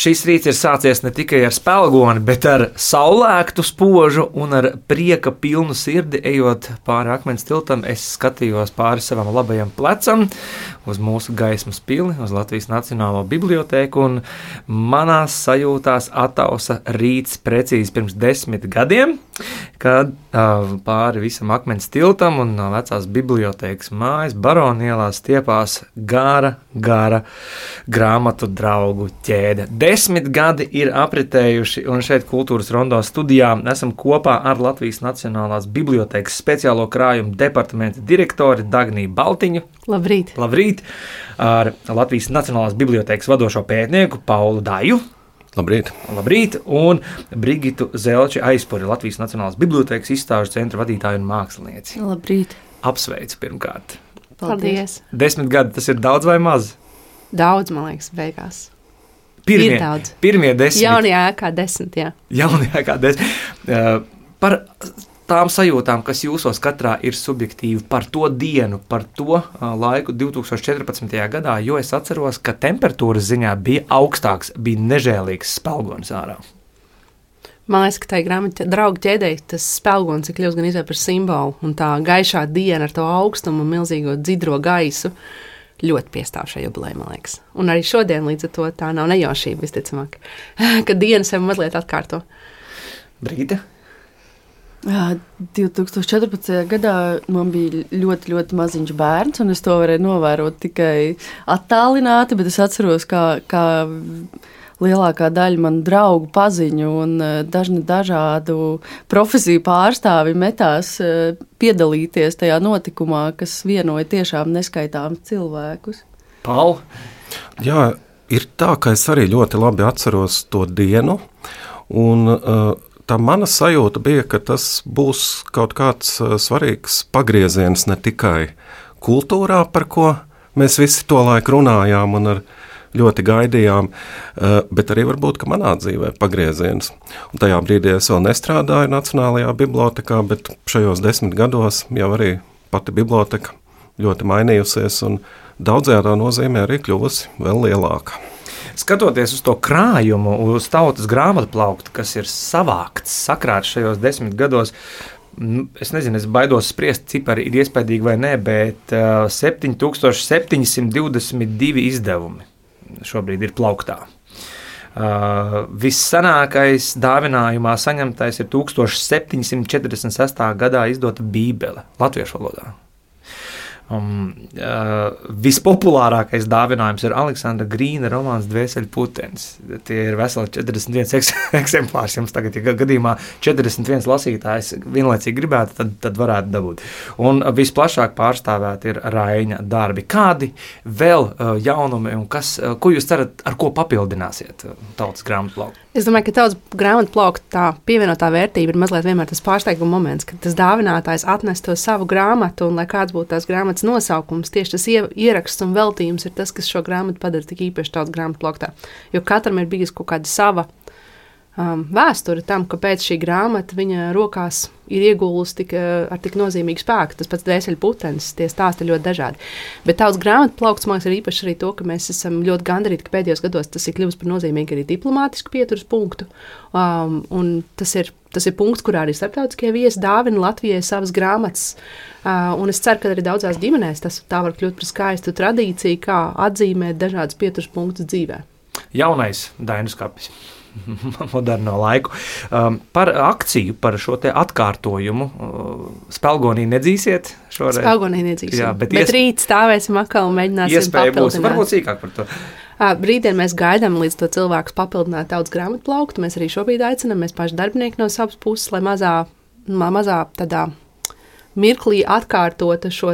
Šis rīts ir sācies ne tikai ar spēlgoni, bet ar saulēktu spožu un ar prieka pilnu sirdi ejot pāri akmens tiltam. Es skatījos pāri savam labajam plecam, uz mūsu gaismas pili, uz Latvijas Nacionālo bibliotēku, un manās sajūtās attausa rīts precīzi pirms desmit gadiem, kad uh, pāri visam akmens tiltam un no vecās bibliotēkas mājas baronielās stiepās gara, gara grāmatu draugu ķēde Desmit gadi ir apritējuši, un šeit, Kultūras Rondo studijā, esam kopā ar Latvijas Nacionālās Bibliotēkas speciālo krājumu departamenta direktori Dagniju Baltiņu. Labrīt! Labrīt! Ar Latvijas Nacionālās Bibliotēkas vadošo pētnieku Paulu Daju. Labrīt! Labrīt! Un Brigitu Zelči aizpuri Latvijas Nacionālās Bibliotēkas izstāžu centra vadītāju un mākslinieci. Labrīt! Apsveicu pirmkārt! Paldies! Desmit gadi tas ir daudz vai maz? Daudz, man liekas, beigās. Pirmie, ir daudz. Pirmie desmit. Jaunajā ēkā desmit, jā. Jaunajā ēkā desmit. Uh, par tām sajūtām, kas jūsos katrā ir subjektīvi par to dienu, par to uh, laiku 2014. gadā, jo es atceros, ka temperatūras ziņā bija augstāks, bija nežēlīgs spēlgons ārā. Man liekas, ka tā grāmatā draugu ķēdē tas spēlgons ir kļuvis gan izvēle par simbolu, un tā gaišā diena ar to augstumu un milzīgo dzidro gaisu. Ļoti piestāv šai jubilejai, man liekas. Un arī šodien līdz ar to tā nav nejaušība, visticamāk, ka diena sev mazliet atkārto. Brīdi. Jā, 2014. gadā man bija ļoti, ļoti maziņš bērns, un es to varēju novērot tikai attālināti, bet es atceros, kā, kā lielākā daļa manu draugu paziņu un eh, dažni dažādu profesiju pārstāvi metās eh, piedalīties tajā notikumā, kas vienoja tiešām neskaitāmus cilvēkus. Pau! Jā, ir tā, ka es arī ļoti labi atceros to dienu. Un, uh, tā mana sajūta bija, ka tas būs kaut kāds uh, svarīgs pagrieziens ne tikai kultūrā, par ko mēs visi to laiku runājām, un ar ļoti gaidījām, eh, bet arī varbūt manā dzīvē pagrieziens. Un tajā brīdī es vēl nestrādāju Nacionālajā bibliotekā, bet šajos desmit gados jau arī pati biblioteka ļoti mainījusies un daudzajā nozīmē arī kļuvusi vēl lielāka. Skatoties uz to krājumu, uz tautas grāmatu plauktu, kas ir savākts, sakrāts šajos desmit gados, Es nezinu, es baidos spriest, cipari ir iespējīgi vai nē, bet uh, 7722 izdevumi šobrīd ir plauktā. Uh, vissenākais dāvinājumā saņemtais ir 1746. gadā izdota Bībele latviešu valodā. Um, uh, vispopulārākais dāvinājums ir Aleksandra Grīna romāns Dvēseli putenis. Tie ir veseli 41 eks eksemplārs. Jums tagad, ja gadījumā 41 lasītājs vienlaicīgi gribētu, tad, tad varētu dabūt. Un visplašāk pārstāvēt ir Raina darbi. Kādi vēl uh, jaunumi un kas, uh, ko jūs cerat, ar ko papildināsiet uh, tautas grāmatu lauku? Es domāju, ka tautas grāmatu plaukta pievienotā vērtība ir mazliet vienmēr tas pārsteiguma moments, kad tas dāvinātājs atnes to savu grāmatu, un lai kāds būtu tās grāmatas nosaukums, tieši tas ieraksts un veltījums ir tas, kas šo grāmatu padara tik īpaši tautas grāmatu plauktā. Jo katram ir bijusi kaut kāda sava um, vēsture tam, kāpēc šī grāmata viņa rokās ir iegūlusi tik, uh, ar tik nozīmīgu spēku. Tas pats dvēseli putenis, tie stāsti ļoti dažādi. Bet tautas grāmatu plaukts man ir īpaši arī to, ka mēs esam ļoti gandarīti, ka pēdējos gados tas ir kļuvis par nozīmīgu arī diplomātisku pieturas punktu. Um, tas ir Tas ir punkts, kurā arī starptautiskie viesi dāvina Latvijai savas grāmatas. Uh, un es ceru, ka arī daudzās ģimenēs tas var kļūt par skaistu tradīciju, kā atzīmēt dažādas pieturas punktus dzīvē. Jaunais Dainis Kapis. moderno laiku. Um, par akciju, par šo atkārtojumu. Uh, spēlgonī nedzīsiet šoreiz. Spēlgonī nedzīsiet. Jā, bet, bet ies... rīt stāvēsim atkal un mēģināsim. Iespēja būs, varbūt sīkāk par to. Brīdī mēs gaidām, līdz to cilvēku papildināt tautas grāmatu plauktu. Mēs arī šobrīd aicinām, mēs paši darbinieki no savas puses, lai mazā, mazā tādā mirklī atkārtota šo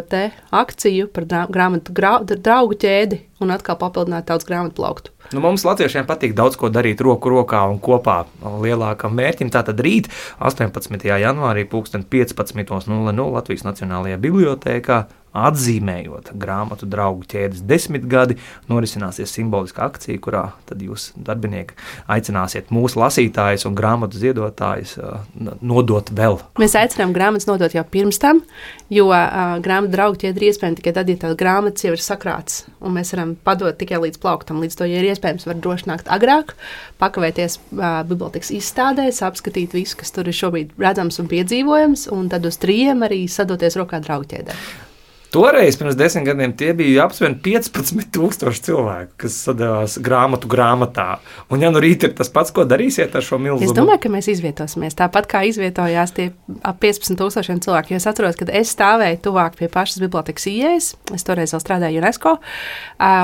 akciju par grāmatu draugu ķēdi un atkal papildināt tautas grāmatu plauktu. Nu, mums, Latviešiem, patīk daudz ko darīt roku rokā un kopā lielākam mērķim. Tātad rīt, 18. janvārī, 15.00 Latvijas Nacionālajā Bibliotēkā atzīmējot grāmatu draugu ķēdes desmitgadi, norisināsies simboliska akcija, kurā jūs, darbinieki, aicināsiet mūsu lasītājus un grāmatu ziedotājus nodot vēl. Mēs aicinām grāmatas nodot jau pirms tam, jo uh, grāmatu draugu ķēde ir iespējama tikai tad, ja tās grāmatas jau ir sakrāts un mēs varam padot tikai līdz plauktam. Līdz to, ja ir iespējams, var droši nākt agrāk, pakavēties uh, bibliotekas izstādēs, apskatīt visu, kas tur ir šobrīd redzams un piedzīvojams, un tad uz trījiem arī sadoties rokā draugu ķēdē. Toreiz, pirms desmit gadiem, tie bija aptuveni 15,000 cilvēku, kas sadavās grāmatu grāmatā. Un, ja nu rīt ir tas pats, ko darīsiet ar šo milzu? Es domāju, ka mēs izvietosimies tāpat, kā izvietojās tie ap 15,000 cilvēki. Es atceros, kad es stāvēju tuvāk pie pašas bibliotekas ieejas, es toreiz vēl strādāju UNESCO,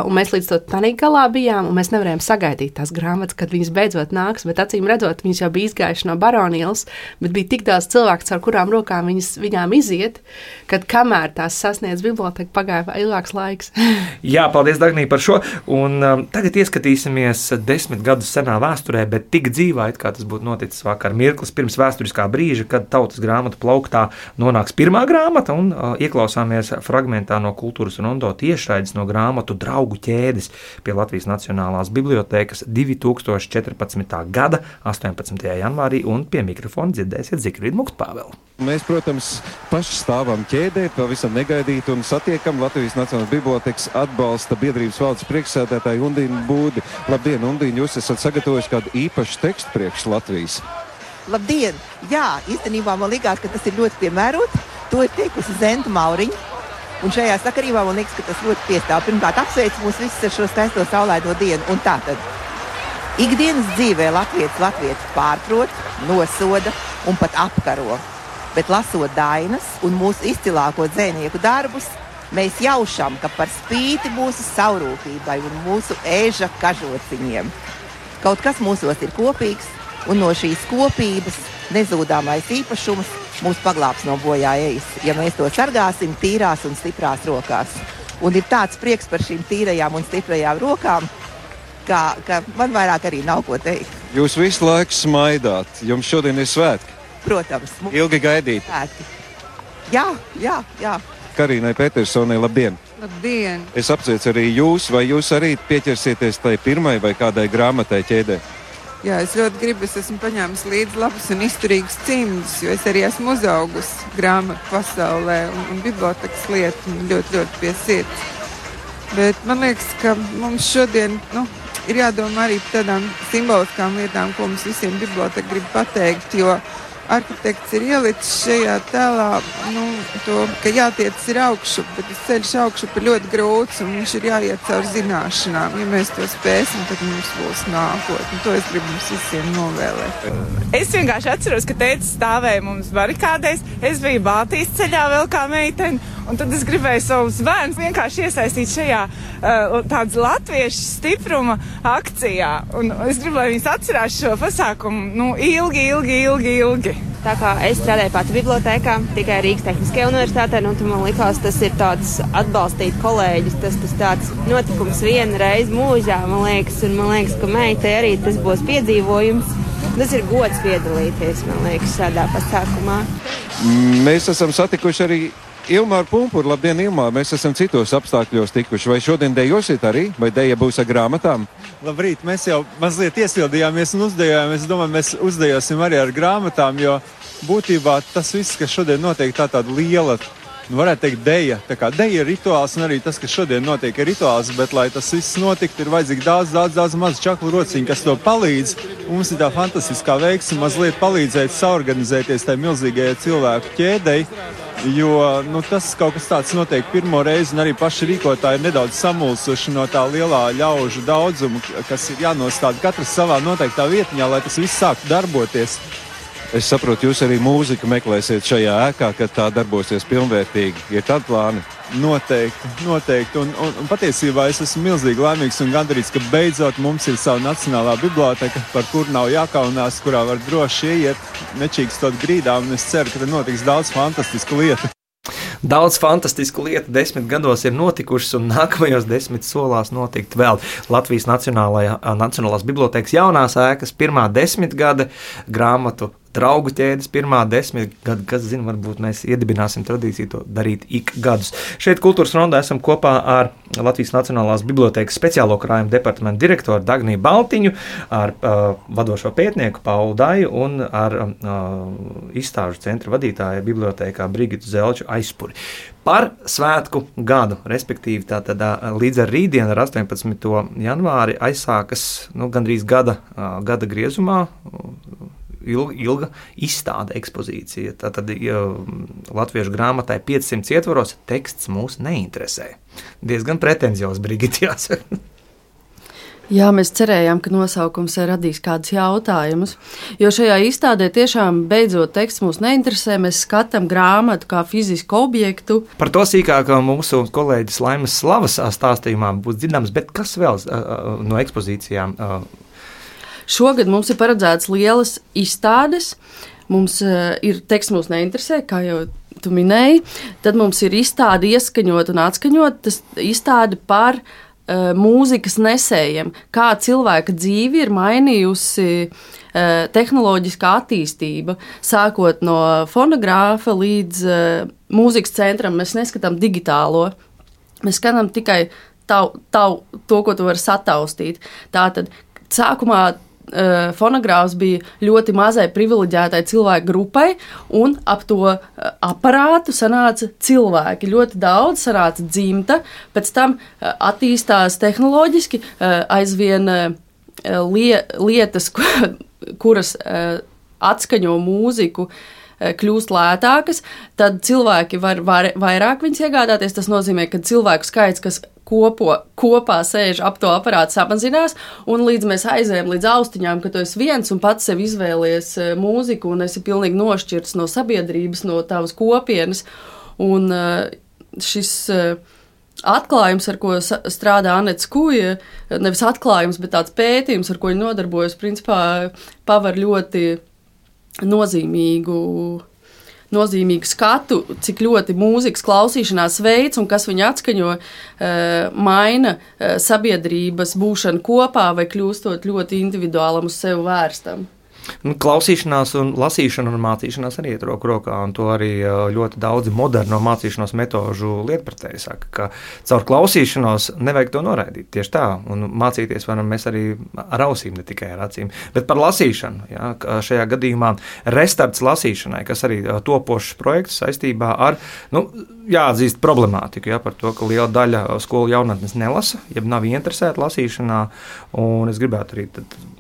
un mēs līdz tanī galā bijām, un mēs nevarējām sagaidīt tās grāmatas, kad viņas beidzot nāks. Bet acīm redzot, viņas jau bija izgājušas no baronīlas, bet bija tik daudz cilvēku, ar kurām rokām viņas, viņām iziet, kad kamēr tās sasniedz pēc biblioteka pagāja ilgāks laiks. Jā, paldies, Dārgnī, par šo. Un, um, tagad ieskatīsimies desmit gadus senā vēsturē, bet tik dzīvā, kā tas būtu noticis vakar. Mirklis pirms vēsturiskā brīža, kad tautas grāmatu plauktā nonāks pirmā grāmata, un uh, ieklausāmies fragmentā no kultūras un ondo tiešraides no grāmatu draugu ķēdes pie Latvijas Nacionālās bibliotēkas 2014. gada 18. janvārī, un pie mikrofona dzirdēsiet Zikrīdu Muktpāvelu. Mēs, protams, paši stāvam ķēdē, pavisam negaidīti un satiekam Latvijas Nacionālās bibliotekas atbalsta biedrības valdes priekšsēdētāju Undīnu Būdi. Labdien, Undīna, jūs esat sagatavojis kādu īpašu tekstu priekš Latvijas. Labdien! Jā, īstenībā man liekas, ka tas ir ļoti piemērots. To ir teikusi Zenta Mauriņa. Un šajā sakarībā man liekas, ka tas ļoti piestāv. Pirmkārt, apsveic mūs visus ar šo skaisto saulaino dienu. Un tā tad ikdienas dzīvē Latvijas Latvijas pārprot, nosoda un pat apkaro bet lasot dainas un mūsu izcilāko dzinieku darbus, mēs jaušam, ka par spīti mūsu saurūpībai un mūsu ēža kažociņiem kaut kas mūsos ir kopīgs, un no šīs kopības nezūdāmais īpašums mūs paglābs no bojā ejas, ja mēs to sargāsim tīrās un stiprās rokās. Un ir tāds prieks par šīm tīrajām un stiprajām rokām, ka, ka man vairāk arī nav ko teikt. Jūs visu laiku smaidāt, jums šodien ir svētki. Protams, ilgi gaidīt. Svētki. Jā, jā, jā. Karīnai Petersonai, labdien! Labdien! Es apsveicu arī jūs, vai jūs arī pieķersieties tai pirmai vai kādai grāmatai ķēdē? Jā, es ļoti gribu, es esmu paņēmis līdzi labus un izturīgus cimdus, jo es arī esmu uzaugusi grāmatu pasaulē un, un bibliotekas lietu ļoti, ļoti pie sirds. Bet man liekas, ka mums šodien nu, ir jādomā arī par tādām simboliskām lietām, ko mums visiem biblioteka grib pateikt, jo arhitekts ir ielicis šajā tēlā, nu, to, ka jātiec ir augšu, bet tas ceļš augšu ir ļoti grūts un viņš ir jāiet caur zināšanām. Ja mēs to spēsim, tad mums būs nākotne. To es gribu mums visiem novēlēt. Es vienkārši atceros, ka teica stāvēja mums barikādēs. Es biju Baltijas ceļā vēl kā meitene. Un tad es gribēju savus bērnus vienkārši iesaistīt šajā uh, tādas latviešu stipruma akcijā. Un es gribu, lai viņi atcerās šo pasākumu nu, ilgi, ilgi, ilgi, ilgi. Tā kā es strādāju pati bibliotekā, tikai Rīgas Tehniskajā universitātē, nu, man liekas, tas ir tāds atbalstīt kolēģus, tas, tas tāds notikums vienu reizi mūžā, man liekas, un man liekas, ka meitai arī tas būs piedzīvojums. Tas ir gods piedalīties, man liekas, šādā pasākumā. Mēs esam satikuši arī Ilmāra Punkūra, labdien, Ilmāra. Mēs esam citos apstākļos tikuši. Vai šodien dejosiet arī, vai deja būs ar grāmatām? Labrīt, mēs jau mazliet iesildījāmies un uzdejojām. Es domāju, mēs uzdejosim arī ar grāmatām, jo būtībā tas viss, kas šodien notiek, tā tāda liela. Varētu teikt, deja. Tā kā deja ir rituāls, un arī tas, kas šodien notiek, ir rituāls. Bet, lai tas viss notiktu, ir vajadzīgi daudz, daudz, daudz mazu čaklu rociņu, kas to palīdz. Mums ir tā fantastiskā veiksme mazliet palīdzēt saorganizēties tajā milzīgajai cilvēku ķēdei Jo nu, tas kaut kas tāds notiek pirmo reizi, un arī paši rīkotāji ir nedaudz samulsuši no tā lielā ļaužu daudzuma, kas ir jānostāda katrs savā noteiktā vietā, lai tas viss sāktu darboties. Es saprotu, jūs arī mūziku meklēsiet šajā ēkā, kad tā darbosies pilnvērtīgi. Ir tādi plāni? Noteikti, noteikti. Un, un, un patiesībā es esmu milzīgi laimīgs un gandarīts, ka beidzot mums ir sava nacionālā biblioteka, par kuru nav jākaunās, kurā var droši ieiet, nečīkstot grīdā. Es ceru, ka tur notiks daudz fantastisku lietu. Daudz fantastisku lietu desmit gados ir notikušas, un nākamajos desmit solās notikt vēl. Latvijas Nacionālās Bibliotēkas jaunās ēkas pirmā desmitgade grāmatu draugu ķēdes pirmā desmit gada, kas zina, varbūt mēs iedibināsim tradīciju to darīt ik gadus. Šeit kultūras rondā esam kopā ar Latvijas Nacionālās bibliotēkas speciālo krājumu departamentu direktoru Dagniju Baltiņu, ar uh, vadošo pētnieku Paulu Daju un ar uh, izstāžu centra vadītāju bibliotēkā Brigitu Zelču aizpuri. Par svētku gadu, respektīvi, tātad, līdz ar rītdienu, ar 18. janvāri, aizsākas nu, gandrīz gada, gada griezumā ilga, ilga izstāde, ekspozīcija. Ja latviešu grāmatai 500 ietvaros teksts mūs neinteresē. Diezgan pretenziozs brigitjās. Jā, mēs cerējām, ka nosaukums radīs kādus jautājumus. Jo šajā izstādē tiešām beidzot teksts mūs neinteresē. Mēs skatām grāmatu kā fizisku objektu. Par to sīkāk mūsu kolēģis Laimas Slavas stāstījumā būs dzirdams, bet kas vēl no ekspozīcijām? Šogad mums ir paredzētas lielas izstādes. Mums uh, ir teksts, mūs neinteresē, kā jau tu minēji. Tad mums ir izstāde ieskaņot un atskaņot. Tas izstāde par uh, mūzikas nesējiem, kā cilvēka dzīve ir mainījusi uh, tehnoloģiskā attīstība. Sākot no fonogrāfa līdz uh, mūzikas centram, mēs neskatām digitālo. Mēs skatām tikai tav, tav, to, ko tu vari sataustīt. Tātad sākumā uh, fonogrāfs bija ļoti mazai privileģētai cilvēku grupai, un ap to uh, aparātu sanāca cilvēki. Ļoti daudz sanāca dzimta, pēc tam uh, attīstās tehnoloģiski uh, aizvien uh, lie, lietas, kuras uh, atskaņo mūziku. Kļūst lētākas, tad cilvēki var, var vairāk viņas iegādāties. Tas nozīmē, ka cilvēku skaits, kas kopo, kopā sēž ap to aparātu, samazinās. Un līdz mēs aizējām līdz austiņām, ka tu esi viens un pats sev izvēlies e, mūziku, un esi pilnīgi nošķirts no sabiedrības, no tavas kopienas. Un e, šis e, atklājums, ar ko strādā Anets Kuja, nevis atklājums, bet tāds pētījums, ar ko viņa nodarbojas, principā paver ļoti nozīmīgu nozīmīgu skatu, cik ļoti mūzikas klausīšanās veids un kas viņu atskaņo, eh, maina eh, sabiedrības būšanu kopā vai kļūstot ļoti individuālam uz sevi vērstam. Nu, klausīšanās un lasīšana un mācīšanās arī iet roku rokā, un to arī ļoti daudzi moderno mācīšanās metožu lietpratēji saka, ka caur klausīšanos nevajag to noraidīt. Tieši tā, un mācīties varam mēs arī ar ausīm, ne tikai ar acīm. Bet par lasīšanu, ja, šajā gadījumā restarts lasīšanai, kas arī topošs projekts saistībā ar, nu, jāatzīst problemātiku, ja, par to, ka liela daļa skolu jaunatnes nelasa, jeb nav interesēta lasīšanā, un es gribētu arī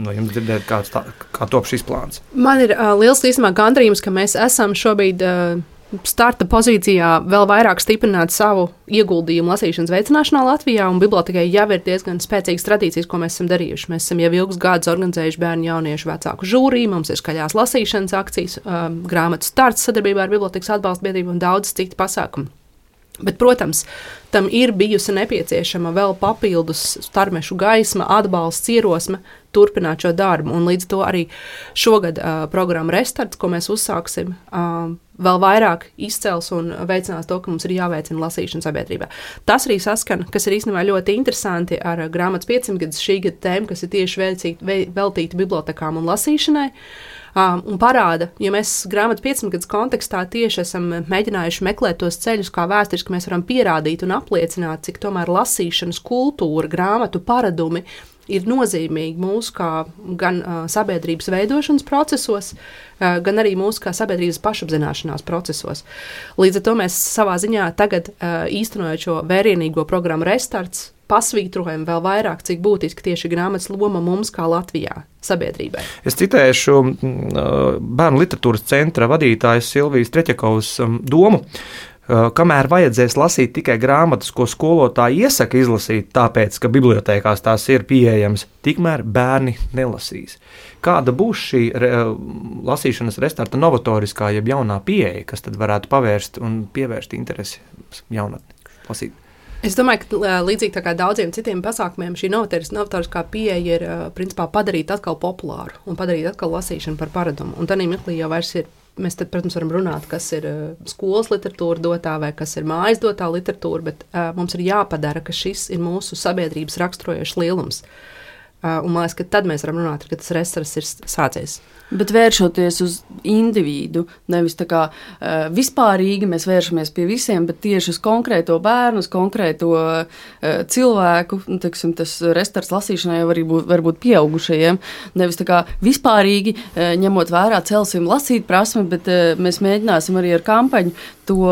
no jums dzirdēt, kāds tā, kā top šis plāns? Man ir uh, liels īstenībā gandrījums, ka mēs esam šobrīd. Uh, starta pozīcijā vēl vairāk stiprināt savu ieguldījumu lasīšanas veicināšanā Latvijā. Bibliotekai jau ir diezgan spēcīgas tradīcijas, ko mēs esam darījuši. Mēs esam jau ilgus gadus organizējuši bērnu jauniešu vecāku žūriju, mums ir skaļās lasīšanas akcijas, um, grāmatu starts sadarbībā ar Bibliotekas atbalsta biedrību un daudz citu pasākumu. Bet, protams, tam ir bijusi nepieciešama vēl papildus starmešu gaisma, atbalsts, ierosme turpināt šo darbu. Un līdz to arī šogad uh, programma Restarts, ko mēs uzsāksim, uh, vēl vairāk izcels un veicinās to, ka mums ir jāveicina lasīšana sabiedrībā. Tas arī saskan, kas ir īstenībā ļoti interesanti ar grāmatas 500 gadus šī gada tēmu, kas ir tieši veltīta, bibliotekām un lasīšanai. Uh, um, un parāda, ja mēs grāmatu 15 gadus kontekstā tieši esam mēģinājuši meklēt tos ceļus, kā vēsturiski mēs varam pierādīt un apliecināt, cik tomēr lasīšanas kultūra, grāmatu paradumi ir nozīmīgi mūsu kā gan uh, sabiedrības veidošanas procesos, uh, gan arī mūsu kā sabiedrības pašapzināšanās procesos. Līdz ar to mēs savā ziņā tagad uh, īstenojot šo vērienīgo programmu Restarts, pasvītrojam vēl vairāk, cik būtiski tieši grāmatas loma mums kā Latvijā sabiedrībai. Es citēšu bērnu literatūras centra vadītājas Silvijas Treķakovas domu. Kamēr vajadzēs lasīt tikai grāmatas, ko skolotāji iesaka izlasīt, tāpēc, ka bibliotekās tās ir pieejamas, tikmēr bērni nelasīs. Kāda būs šī re, lasīšanas restarta novatoriskā, jeb jaunā pieeja, kas tad varētu pavērst un pievērst interesi jaunatni lasīt? Es domāju, ka līdzīgi kā daudziem citiem pasākumiem, šī novatoriskā pieeja ir principā, padarīt atkal populāru un padarīt atkal lasīšanu par paradumu. Un tādā mirklī jau vairs ir. Mēs, tad, protams, varam runāt, kas ir skolas literatūra dotā vai kas ir mājas dotā literatūra, bet uh, mums ir jāpadara, ka šis ir mūsu sabiedrības raksturojošs lielums. Un man liekas, ka tad mēs varam runāt, ka tas restorāns ir sācies. Bet vēršoties uz individu, nevis tā kā uh, vispārīgi mēs vēršamies pie visiem, bet tieši uz konkrēto bērnu, uz konkrēto uh, cilvēku, nu, teiksim, tas restorāns lasīšanai jau var būt, var būt pieaugušajiem. Nevis tā kā vispārīgi uh, ņemot vērā celsim lasīt prasmi, bet uh, mēs mēģināsim arī ar kampaņu to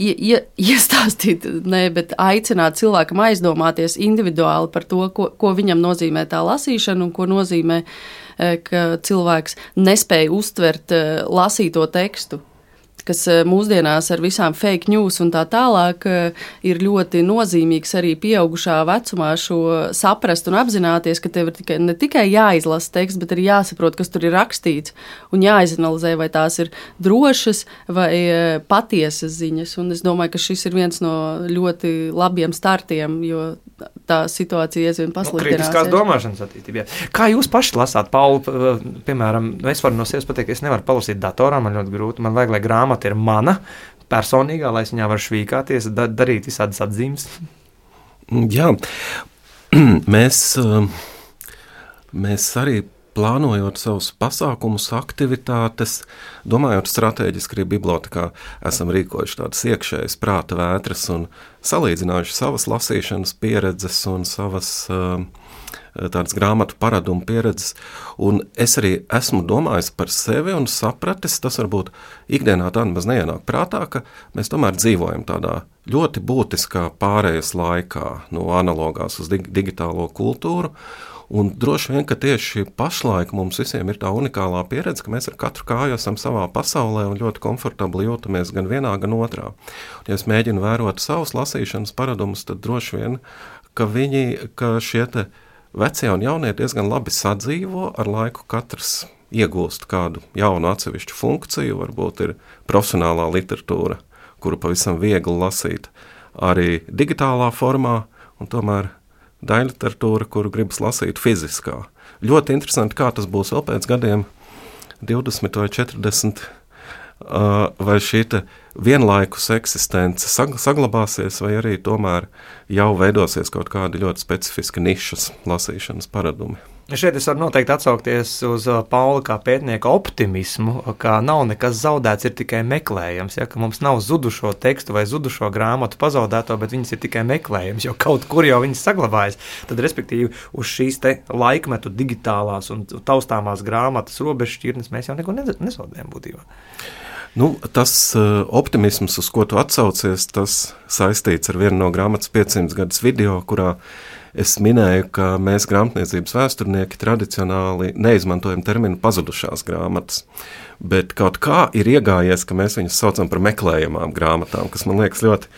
iestāstīt, ne, bet aicināt cilvēkam aizdomāties individuāli par to, ko, ko viņam nozīmē tā lasīšana un ko nozīmē, e, ka cilvēks nespēja uztvert e, lasīto tekstu kas eh, mūsdienās ar visām fake news un tā tālāk eh, ir ļoti nozīmīgs arī pieaugušā vecumā šo saprast un apzināties, ka tev ir tikai, ne tikai jāizlasa teksts, bet arī jāsaprot, kas tur ir rakstīts un jāizanalizē, vai tās ir drošas vai eh, patiesas ziņas. Un es domāju, ka šis ir viens no ļoti labiem startiem, jo tā situācija aizvien pasliktinās. Nu, kritiskās domāšanas attīstībā. Kā jūs paši lasāt, Pauli, piemēram, nu, es varu no sevis pateikt, es nevaru palasīt datorā, man ļoti grūti, man vajag, lai grāmata grāmata ir mana personīgā, lai es viņā varu švīkāties, da, darīt visādas atzīmes. Jā, mēs, um, mēs arī plānojot savus pasākumus, aktivitātes, domājot strateģiski, arī bibliotekā esam rīkojuši tādas iekšējas prāta vētras un salīdzinājuši savas lasīšanas pieredzes un savas uh, tādas grāmatu paradumu pieredzes. Un es arī esmu domājis par sevi un sapratis, tas varbūt ikdienā tā nemaz neienāk prātā, ka mēs tomēr dzīvojam tādā ļoti būtiskā pārējas laikā no analogās uz dig digitālo kultūru. Un droši vien, ka tieši pašlaik mums visiem ir tā unikālā pieredze, ka mēs ar katru kāju esam savā pasaulē un ļoti komfortabli jūtamies gan vienā, gan otrā. Un, ja es mēģinu vērot savus lasīšanas paradumus, tad droši vien, ka viņi, ka šie te vecie un jaunie diezgan labi sadzīvo, ar laiku katrs iegūst kādu jaunu atsevišķu funkciju, varbūt ir profesionālā literatūra, kuru pavisam viegli lasīt arī digitālā formā, un tomēr daļliteratūra, kuru gribas lasīt fiziskā. Ļoti interesanti, kā tas būs vēl pēc gadiem, 20 vai 40 vai šī vienlaikus eksistence saglabāsies, vai arī tomēr jau veidosies kaut kādi ļoti specifiski nišas lasīšanas paradumi. Šeit es varu noteikti atsaukties uz Paula kā pētnieka optimismu, ka nav nekas zaudēts, ir tikai meklējams. Ja, mums nav zudušo tekstu vai zudušo grāmatu pazaudēto, bet viņas ir tikai meklējams, jo kaut kur jau viņas saglabājas. Tad, respektīvi, uz šīs laikmetu digitālās un taustāmās grāmatas robežšķirnes mēs jau neko nezaudējam būtībā. Nu, tas uh, optimisms, uz ko tu atsaucies, tas saistīts ar vienu no grāmatas 500 gadus video, kurā es minēju, ka mēs, grāmatniecības vēsturnieki, tradicionāli neizmantojam terminu pazudušās grāmatas. Bet kaut kā ir iegājies, ka mēs viņus saucam par meklējamām grāmatām, kas man liekas ļoti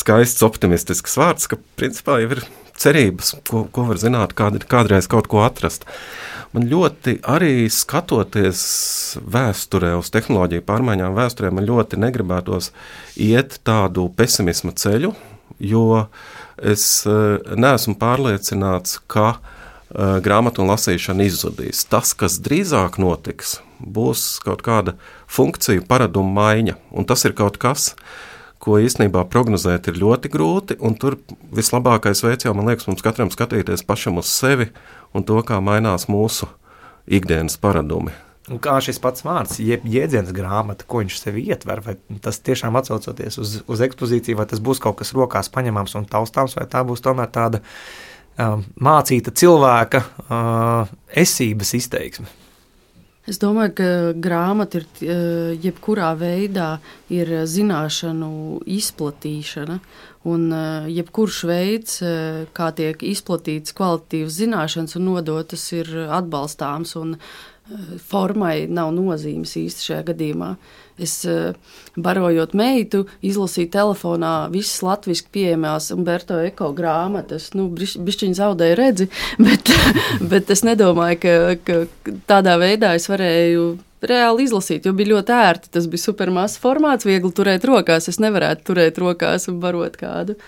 skaists, optimistisks vārds, ka principā jau ir cerības, ko, ko var zināt, kād, kādreiz kaut ko atrast. Man ļoti arī skatoties vēsturē, uz tehnoloģiju pārmaiņām, vēsturē, man ļoti negribētos iet tādu pesimisma ceļu, jo es eh, neesmu pārliecināts, ka uh, grāmatu un lasīšana izzudīs. Tas, kas drīzāk notiks, būs kaut kāda funkciju paraduma maiņa, un tas ir kaut kas, ko īstenībā prognozēt ir ļoti grūti. Tur vislabākais veids jau, man liekas, mums katram skatīties pašam uz sevi un to, kā mainās mūsu ikdienas paradumi. Un kā šis pats vārds, jeb jēdziens grāmata, ko viņš sev ietver, vai tas tiešām atsaucoties uz, uz ekspozīciju, vai tas būs kaut kas rokās paņemams un taustāms, vai tā būs tomēr tāda um, mācīta cilvēka uh, esības izteiksme. Es domāju, ka grāmata ir uh, jebkurā veidā ir zināšanu izplatīšana. Un uh, jebkurš veids, uh, kā tiek izplatīts kvalitatīvas zināšanas un nodotas, ir atbalstāms. Uh, formai nav nozīmes īsti šajā gadījumā. Es barojot meitu, izlasīju telefonā visas latviešu pieejamās Umberto Eko grāmatas. Nu, Bišķiņi zaudēju redzi, bet, bet es nedomāju, ka, ka tādā veidā es varēju reāli izlasīt, jo bija ļoti ērti. Tas bija supermazs formāts, viegli turēt rokās. Es nevarētu turēt rokās un barot kādu.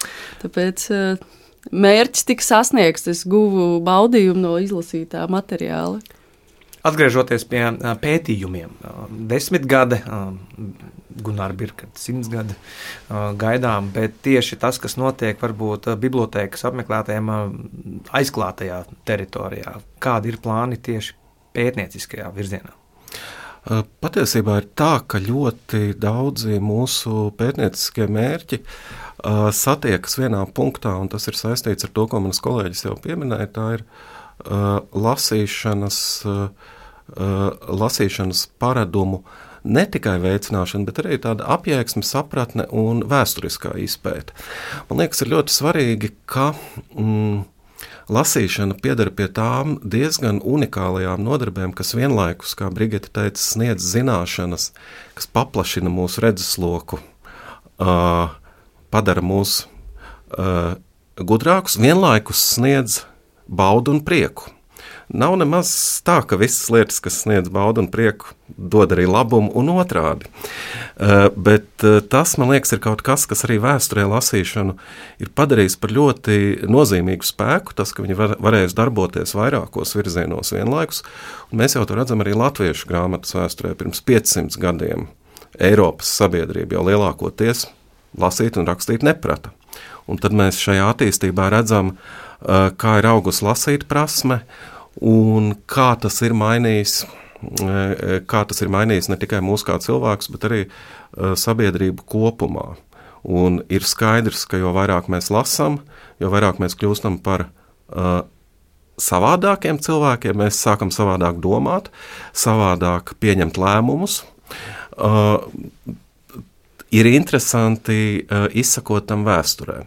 Tāpēc uh, mērķis tika sasniegts. Es guvu baudījumu no izlasītā materiāla. Atgriežoties pie pētījumiem, desmit gadi, Gunārs Birka, simts gadi gaidām, bet tieši tas, kas notiek varbūt bibliotēkas apmeklētājiem aizklātajā teritorijā, kādi ir plāni tieši pētnieciskajā virzienā? Patiesībā ir tā, ka ļoti daudzi mūsu pētnieciskie mērķi satiekas vienā punktā, un tas ir saistīts ar to, ko manas kolēģis jau pieminēja. Tā ir lasīšanas, lasīšanas paradumu ne tikai veicināšana, bet arī tāda apjēgsme, sapratne un vēsturiskā izpēte. Man liekas, ir ļoti svarīgi, ka. Mm, lasīšana pieder pie tām diezgan unikālajām nodarbēm, kas vienlaikus, kā Brigita teica, sniedz zināšanas, kas paplašina mūsu redzesloku, uh, padara mūs uh, gudrākus, vienlaikus sniedz baudu un prieku. Nav nemaz tā, ka visas lietas, kas sniedz baudu un prieku, dod arī labumu un otrādi. Uh, bet uh, tas, man liekas, ir kaut kas, kas arī vēsturē lasīšanu ir padarījis par ļoti nozīmīgu spēku. Tas, ka viņi var, varēs darboties vairākos virzienos vienlaikus. Un mēs jau to redzam arī latviešu grāmatas vēsturē pirms 500 gadiem. Eiropas sabiedrība jau lielākoties lasīt un rakstīt neprata. Un tad mēs šajā attīstībā redzam, uh, kā ir augusi lasīt prasme un kā tas ir mainījis. Uh, kā tas ir mainījis ne tikai mūsu kā cilvēkus, bet arī uh, sabiedrību kopumā. Un ir skaidrs, ka jo vairāk mēs lasām, jo vairāk mēs kļūstam par uh, savādākiem cilvēkiem, mēs sākam savādāk domāt, savādāk pieņemt lēmumus. Uh, ir interesanti uh, izsakot tam vēsturē.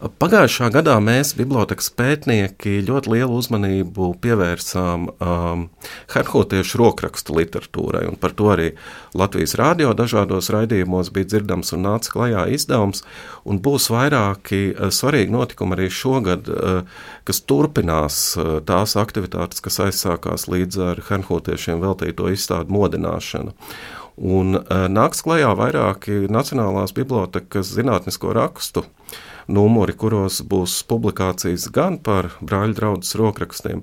Pagājušā gadā mēs, bibliotekas pētnieki, ļoti lielu uzmanību pievērsām um, herhotiešu rokrakstu literatūrai, un par to arī Latvijas rādio dažādos raidījumos bija dzirdams un nāca klajā izdevums, un būs vairāki uh, svarīgi notikumi arī šogad, uh, kas turpinās uh, tās aktivitātes, kas aizsākās līdz ar herhotiešiem veltīto izstādu modināšanu. Un uh, nāks klajā vairāki Nacionālās bibliotekas zinātnisko rakstu numuri, kuros būs publikācijas gan par brāļu draugu rokrakstiem,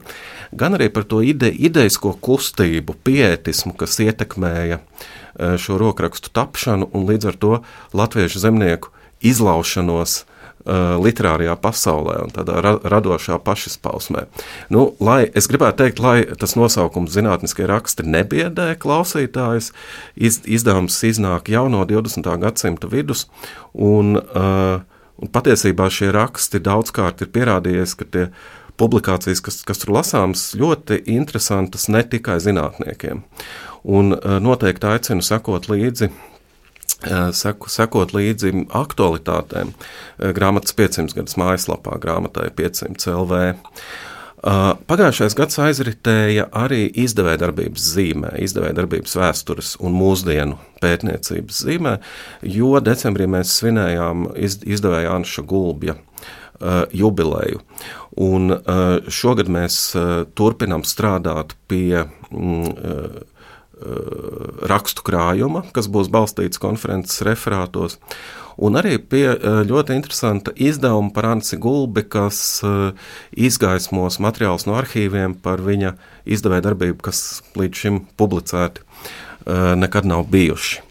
gan arī par to ide, ideisko kustību, pietismu, kas ietekmēja uh, šo rokrakstu tapšanu un līdz ar to latviešu zemnieku izlaušanos uh, literārajā pasaulē un tādā ra radošā pašizpausmē. Nu, lai, es gribētu teikt, lai tas nosaukums zinātniskie raksti nebiedē klausītājus, iz, izdevums iznāk jau no 20. gadsimta vidus, un, uh, un patiesībā šie raksti daudzkārt ir pierādījies, ka tie publikācijas, kas, kas tur lasāmas, ļoti interesantas ne tikai zinātniekiem. Un uh, noteikti aicinu sekot līdzi seku, sekot līdzi aktualitātēm. Grāmatas 500 gadus mājaslapā, grāmatai 500 LV. Pagājušais gads aizritēja arī izdevējdarbības zīmē, izdevējdarbības vēstures un mūsdienu pētniecības zīmē, jo decembrī mēs svinējām izdevēja Anša Gulbja jubileju. Un šogad mēs turpinām strādāt pie mm, rakstu krājuma, kas būs balstīts konferences referātos, un arī pie eh, ļoti interesanta izdevuma par Anci Gulbi, kas eh, izgaismos materiālus no arhīviem par viņa izdevēja darbību, kas līdz šim publicēti nekad nav bijuši.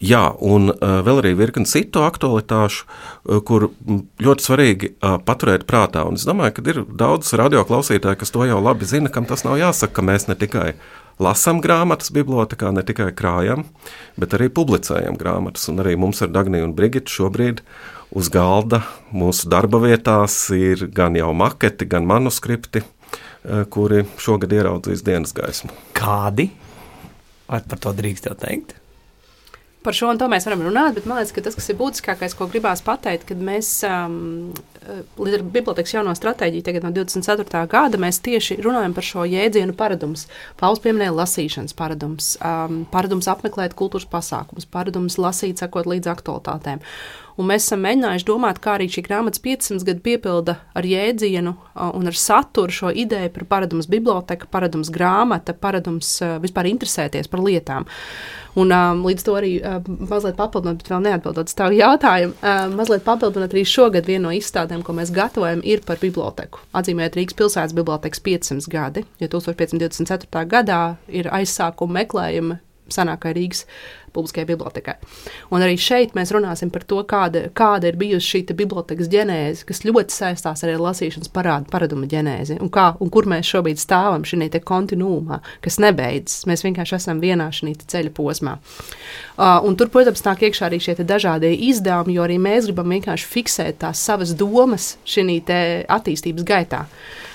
Jā, un vēl arī virkni citu aktualitāšu, kur ļoti svarīgi paturēt prātā. Un es domāju, ka ir daudz radioklausītāju, kas to jau labi zina, kam tas nav jāsaka, ka mēs ne tikai lasām grāmatas bibliotekā, ne tikai krājam, bet arī publicējam grāmatas. Un arī mums ar Dagniju un Brigitu šobrīd uz galda mūsu darba vietās ir gan jau maketi, gan manuskripti, eh, kuri šogad ieraudzīs dienas gaismu. Kādi? Vai par to drīkst jau teikt? Par šo un to mēs varam runāt, bet man liekas, ka tas, kas ir būtiskākais, ko gribās pateikt, kad mēs um, līdz ar bibliotekas jauno stratēģiju, tagad no 24. gada, mēs tieši runājam par šo jēdzienu paradums. Pauls pieminēja lasīšanas paradums, um, paradums apmeklēt kultūras pasākumus, paradums lasīt, sekot līdz aktualitātēm. Un mēs esam mēģinājuši domāt, kā arī šī grāmatas 500 gadu piepilda ar jēdzienu un ar saturu šo ideju par paradums biblioteka, paradums grāmata, paradums vispār interesēties par lietām. Un, um, līdz to arī uh, mazliet papildinot, bet vēl neatbildot uz tavu jautājumu. Uh, mazliet papildinot arī šogad vienu no izstādēm ko mēs gatavojam, ir par biblioteku. Atzīmēt Rīgas pilsētas bibliotekas 500 gadi, jo 1524. gadā ir aizsākuma meklējumi senākai Rīgas publiskajai bibliotekai. Un arī šeit mēs runāsim par to, kāda, kāda ir bijusi šī bibliotekas ģenēze, kas ļoti saistās arī ar lasīšanas parādu, paradumu ģenēzi, un, kā, un kur mēs šobrīd stāvam šajā kontinuumā, kas nebeidzas. Mēs vienkārši esam vienā šī ceļa posmā. Uh, tur, protams, nāk iekšā arī šie dažādie izdevumi, jo arī mēs gribam vienkārši fiksēt tās savas domas šī attīstības gaitā.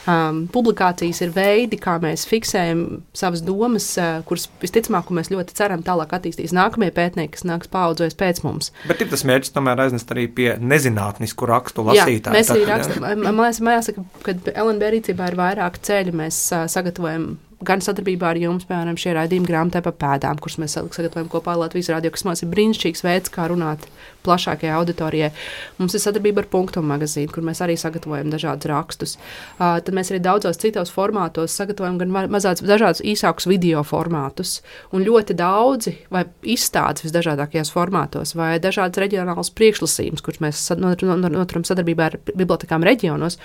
Um, publikācijas ir veidi, kā mēs fiksējam savas domas, uh, kuras visticamāk mēs ļoti ceram tālāk attīstīs nākamie pētnieki, kas nāks paudzēs pēc mums. Bet ir tas mērķis tomēr aiznest arī pie nezinātnisku rakstu lasītāju. Jā, mēs arī rakstam. Man jāsaka, ka LNB rīcībā ir vairāk ceļi. Mēs uh, sagatavojam gan sadarbībā ar jums, piemēram, šie raidījumi grāmatā pa pēdām, kurus mēs sagatavojam kopā Latvijas radio, kas mums ir brīnišķīgs veids, kā runāt plašākajai auditorijai. Mums ir sadarbība ar punktu magazīnu, kur mēs arī sagatavojam dažādus rakstus. Uh, tad mēs arī daudzos citos formātos sagatavojam gan mazāds, dažādus īsākus video formātus, un ļoti daudzi vai izstādes visdažādākajos formātos, vai dažādas reģionālas priekšlasījumus, kurus mēs noturam sadarbībā ar bibliotekām reģionos.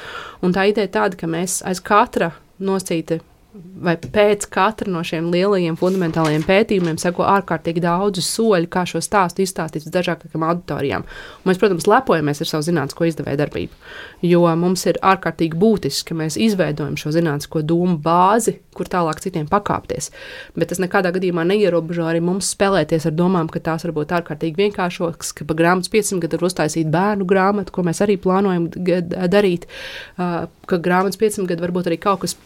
Un tā ideja tāda, ka mēs aiz katra nosīta vai pēc katra no šiem lielajiem fundamentālajiem pētījumiem seko ārkārtīgi daudz soļu, kā šo stāstu izstāstīt dažādākām auditorijām. Un mēs, protams, lepojamies ar savu zinātnisko izdevēju darbību, jo mums ir ārkārtīgi būtiski, ka mēs izveidojam šo zinātnisko domu bāzi, kur tālāk citiem pakāpties. Bet tas nekādā gadījumā neierobežo arī mums spēlēties ar domām, ka tās var būt ārkārtīgi vienkāršokas, ka pa grāmatas 500 gadu var uztaisīt bērnu grāmatu, ko mēs arī plānojam darīt, ka grāmatas 500 gadu varbūt arī kaut kas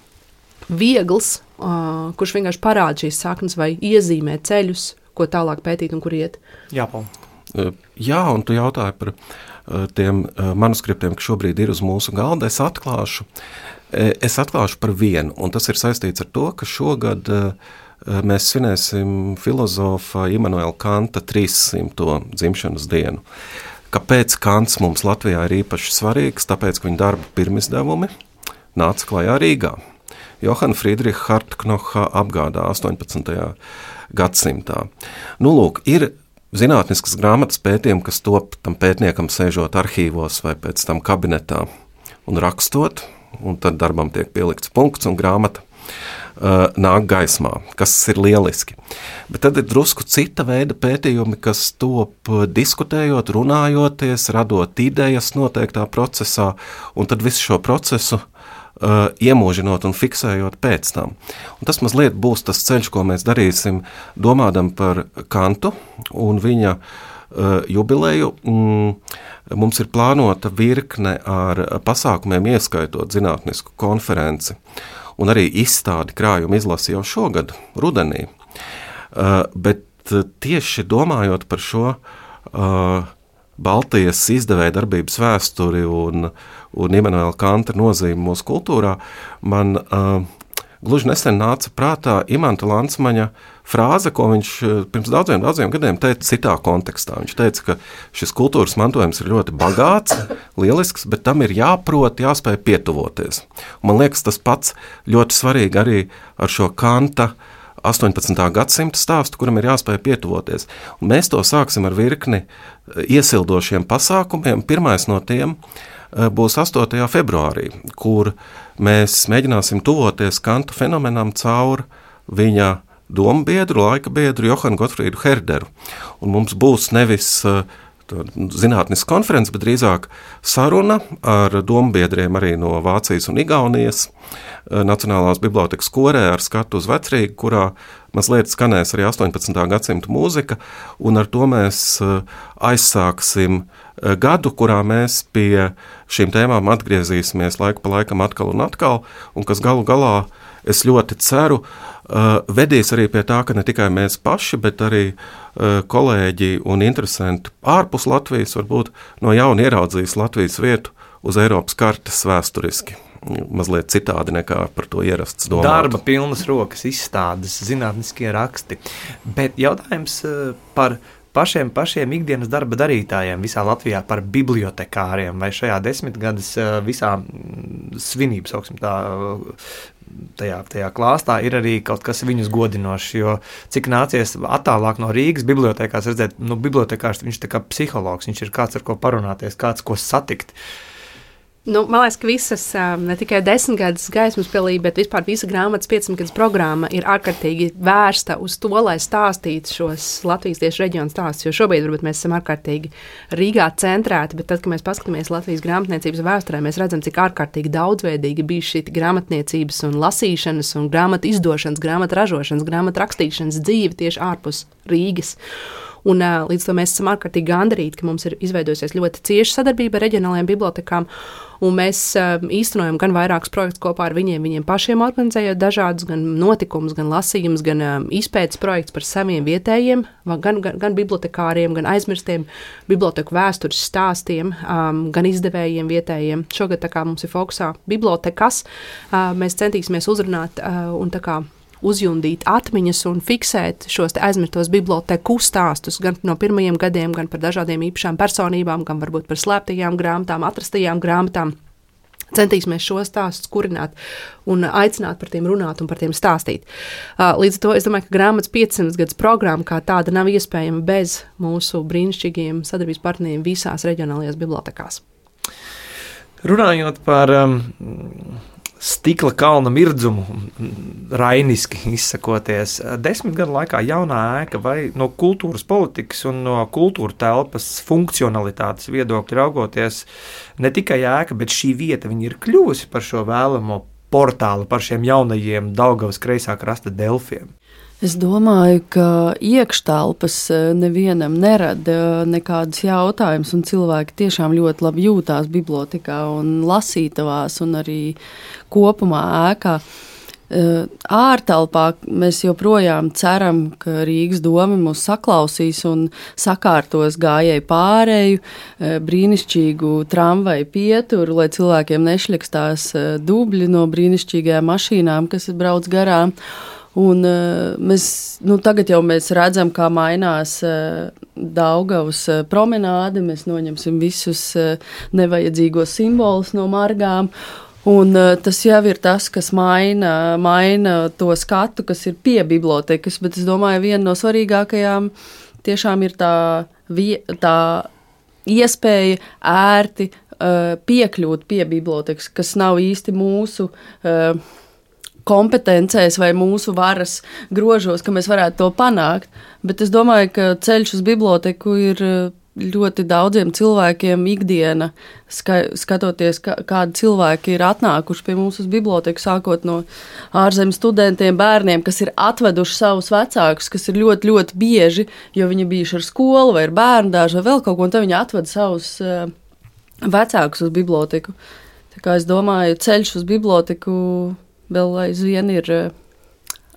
viegls, uh, kurš vienkārši parāda šīs saknes vai iezīmē ceļus, ko tālāk pētīt un kur iet. Jā, Paul. Jā, un tu jautāji par uh, tiem uh, manuskriptiem, kas šobrīd ir uz mūsu galda. Es atklāšu, es atklāšu par vienu, un tas ir saistīts ar to, ka šogad uh, mēs svinēsim filozofa Immanuela Kanta 300. dzimšanas dienu. Kāpēc Kants mums Latvijā ir īpaši svarīgs? Tāpēc, ka viņa darba pirmizdevumi nāca klajā Rīgā. Johana Friedricha Hartknoha apgādā 18. gadsimtā. Nu, lūk, ir zinātniskas grāmatas pētījumi, kas top tam pētniekam sēžot arhīvos vai pēc tam kabinetā un rakstot, un tad darbam tiek pielikts punkts un grāmata uh, nāk gaismā, kas ir lieliski. Bet tad ir drusku cita veida pētījumi, kas top diskutējot, runājoties, radot idejas noteiktā procesā, un tad visu šo procesu uh, iemūžinot un fiksējot pēc tam. Un tas mazliet būs tas ceļš, ko mēs darīsim, domādam par Kantu un viņa uh, jubileju. Mm, mums ir plānota virkne ar pasākumiem, ieskaitot zinātnisku konferenci un arī izstādi krājuma izlasi jau šogad, rudenī. Uh, bet tieši domājot par šo uh, Baltijas izdevēja darbības vēsturi un, un Imants Kanta nozīmi mūsu kultūrā, man uh, gluži nesen nāca prātā Imants Lansmaņa frāze, ko viņš pirms daudziem, daudziem gadiem teica citā kontekstā. Viņš teica, ka šis kultūras mantojums ir ļoti bagāts, lielisks, bet tam ir jāprot, jāspēj pietuvoties. Un man liekas, tas pats ļoti svarīgi arī ar šo Kanta uh, 18. gadsimta stāstu, kuram ir jāspēj pietuvoties. Un mēs to sāksim ar virkni eh, iesildošiem pasākumiem. Pirmais no tiem eh, būs 8. februārī, kur mēs mēģināsim tuvoties Kanta fenomenam caur viņa domu biedru, laika biedru Johanu Gotfrīdu Herderu. Un mums būs nevis uh, zinātnisku konferenci, bet drīzāk saruna ar dombiedriem arī no Vācijas un Igaunijas eh, Nacionālās bibliotekas korē ar skatu uz vecrīgu, kurā mazliet skanēs arī 18. gadsimta mūzika, un ar to mēs eh, aizsāksim eh, gadu, kurā mēs pie šīm tēmām atgriezīsimies laiku pa laikam atkal un atkal, un kas galu galā, es ļoti ceru, vedīs arī pie tā, ka ne tikai mēs paši, bet arī uh, kolēģi un interesanti ārpus Latvijas varbūt no jauna ieraudzījis Latvijas vietu uz Eiropas kartes vēsturiski. Mazliet citādi nekā par to ierasts domāt. Darba pilnas rokas, izstādes, zinātniskie raksti. Bet jautājums eh, par pašiem, pašiem ikdienas darba darītājiem visā Latvijā, par bibliotekāriem vai šajā desmitgades visā mm, svinības, augsim tā, tajā, tajā klāstā ir arī kaut kas viņus godinošs. Jo cik nācies attālāk no Rīgas bibliotekās redzēt, nu, bibliotekārs viņš ir psihologs, viņš ir kāds ar ko parunāties, kāds ko satikt. Nu, man liekas, ka visas, ne tikai desmitgades gaismas pilī, bet vispār visa grāmatas 15 programma ir ārkārtīgi vērsta uz to, lai stāstītu šos Latvijas tieši reģionu stāstus. Jo šobrīd varbūt mēs esam ārkārtīgi Rīgā centrēti, bet tad, kad mēs paskatāmies Latvijas grāmatniecības vēsturē, mēs redzam, cik ārkārtīgi daudzveidīgi bija šī grāmatniecības un lasīšanas un grāmatu izdošanas, grāmatu ražošanas, grāmatu rakstīšanas dzīve tieši ārpus Rīgas. Un, līdz tam mēs esam ārkārtīgi gandarīti, ka mums ir izveidojusies ļoti cieša sadarbība ar reģionālajām bibliotekām. Un mēs īstenojam gan vairākus projektus kopā ar viņiem, viņiem pašiem organizējot dažādus gan notikumus, gan lasījumus, gan um, izpētes projektus par saviem vietējiem, gan, gan, gan bibliotekāriem, gan aizmirstiem biblioteku vēstures stāstiem, um, gan izdevējiem vietējiem. Šogad mums ir fokusā bibliotekas. Uh, mēs centīsimies uzrunāt uh, un tā kā uzjundīt atmiņas un fiksēt šos aizmirstos biblioteku stāstus gan no pirmajiem gadiem, gan par dažādiem īpašām personībām, gan varbūt par slēptajām grāmatām, atrastajām grāmatām. Centīsimies šo stāstu kurināt un aicināt par tiem runāt un par tiem stāstīt. Līdz ar to es domāju, ka grāmatas 500 gadus programma kā tāda nav iespējama bez mūsu brīnišķīgiem sadarbības partneriem visās reģionālajās bibliotekās. Runājot par um, stikla kalna mirdzumu, rainiski izsakoties. Desmit gadu laikā jaunā ēka vai no kultūras politikas un no kultūra telpas funkcionalitātes viedokļa raugoties, ne tikai ēka, bet šī vieta ir kļuvusi par šo vēlamo portālu, par šiem jaunajiem Daugavas kreisā krasta delfiem. Es domāju, ka iekštelpas e, nevienam nerada e, nekādus jautājumus, un cilvēki tiešām ļoti labi jūtās bibliotekā un lasītavās, un arī kopumā ēkā. E, ārtelpā mēs joprojām ceram, ka Rīgas doma mūs saklausīs un sakārtos gājēju pārēju, brīnišķīgu tramvaju pieturu, lai cilvēkiem nešļakstās dubļi no brīnišķīgajām mašīnām, kas brauc garām. Un, uh, mēs, nu, tagad jau mēs redzam, kā mainās uh, Daugavas uh, promenāde. Mēs noņemsim visus uh, nevajadzīgos simbolus no margām. Un, uh, tas jau ir tas, kas maina, maina to skatu, kas ir pie bibliotekas. Bet es domāju, viena no svarīgākajām tiešām ir tā, vie, tā iespēja ērti uh, piekļūt pie bibliotekas, kas nav īsti mūsu. Uh, kompetencēs vai mūsu varas grožos, ka mēs varētu to panākt. Bet es domāju, ka ceļš uz biblioteku ir eh, ļoti daudziem cilvēkiem ikdiena, ska, skatoties, kā, kādi cilvēki ir atnākuši pie mums uz biblioteku, sākot no ārzemju studentiem, bērniem, kas ir atveduši savus vecākus, kas ir ļoti, ļoti bieži, jo viņi bijuši ar skolu vai bērnu dārzu vai vēl kaut ko, un tad viņi atved savus uh, vecākus uz biblioteku. Tā kā es domāju, ceļš uz biblioteku vēl aizvien ir eh,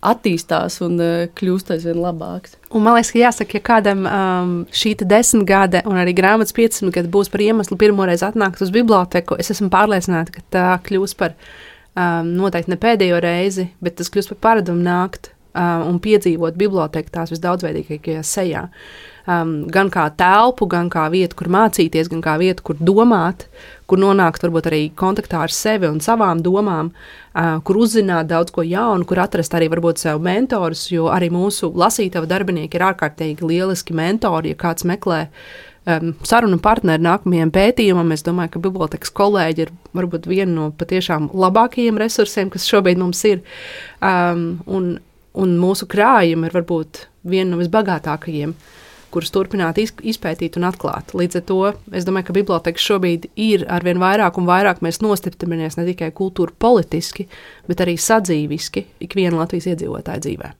attīstās un uh, kļūst aizvien labāks. Un man liekas, ka jāsaka, ja kādam um, šī desmit gade un arī grāmatas 15 gadi būs par iemeslu pirmoreiz atnākt uz biblioteku, es esmu pārliecināta, ka tā kļūs par um, noteikti ne pēdējo reizi, bet tas kļūs par paradumu nākt um, un piedzīvot biblioteku tās visdaudzveidīgākajā sejā. Um, gan kā telpu, gan kā vietu, kur mācīties, gan kā vietu, kur domāt, kur nonākt varbūt arī kontaktā ar sevi un savām domām, uh, kur uzzināt daudz ko jaunu, kur atrast arī varbūt sev mentorus, jo arī mūsu lasītava darbinieki ir ārkārtīgi lieliski mentori, ja kāds meklē um, sarunu partneri nākamajam pētījumam. Es domāju, ka bibliotekas kolēģi ir varbūt viena no patiešām labākajiem resursiem, kas šobrīd mums ir. Um, un, un mūsu krājumi ir varbūt viena no visbagātākajiem, kurus turpināt izpētīt un atklāt. Līdz ar to es domāju, ka bibliotekas šobrīd ir arvien vairāk un vairāk mēs nostiprinamies ne tikai kultūra politiski, bet arī sadzīviski ikviena Latvijas iedzīvotāja dzīvēm.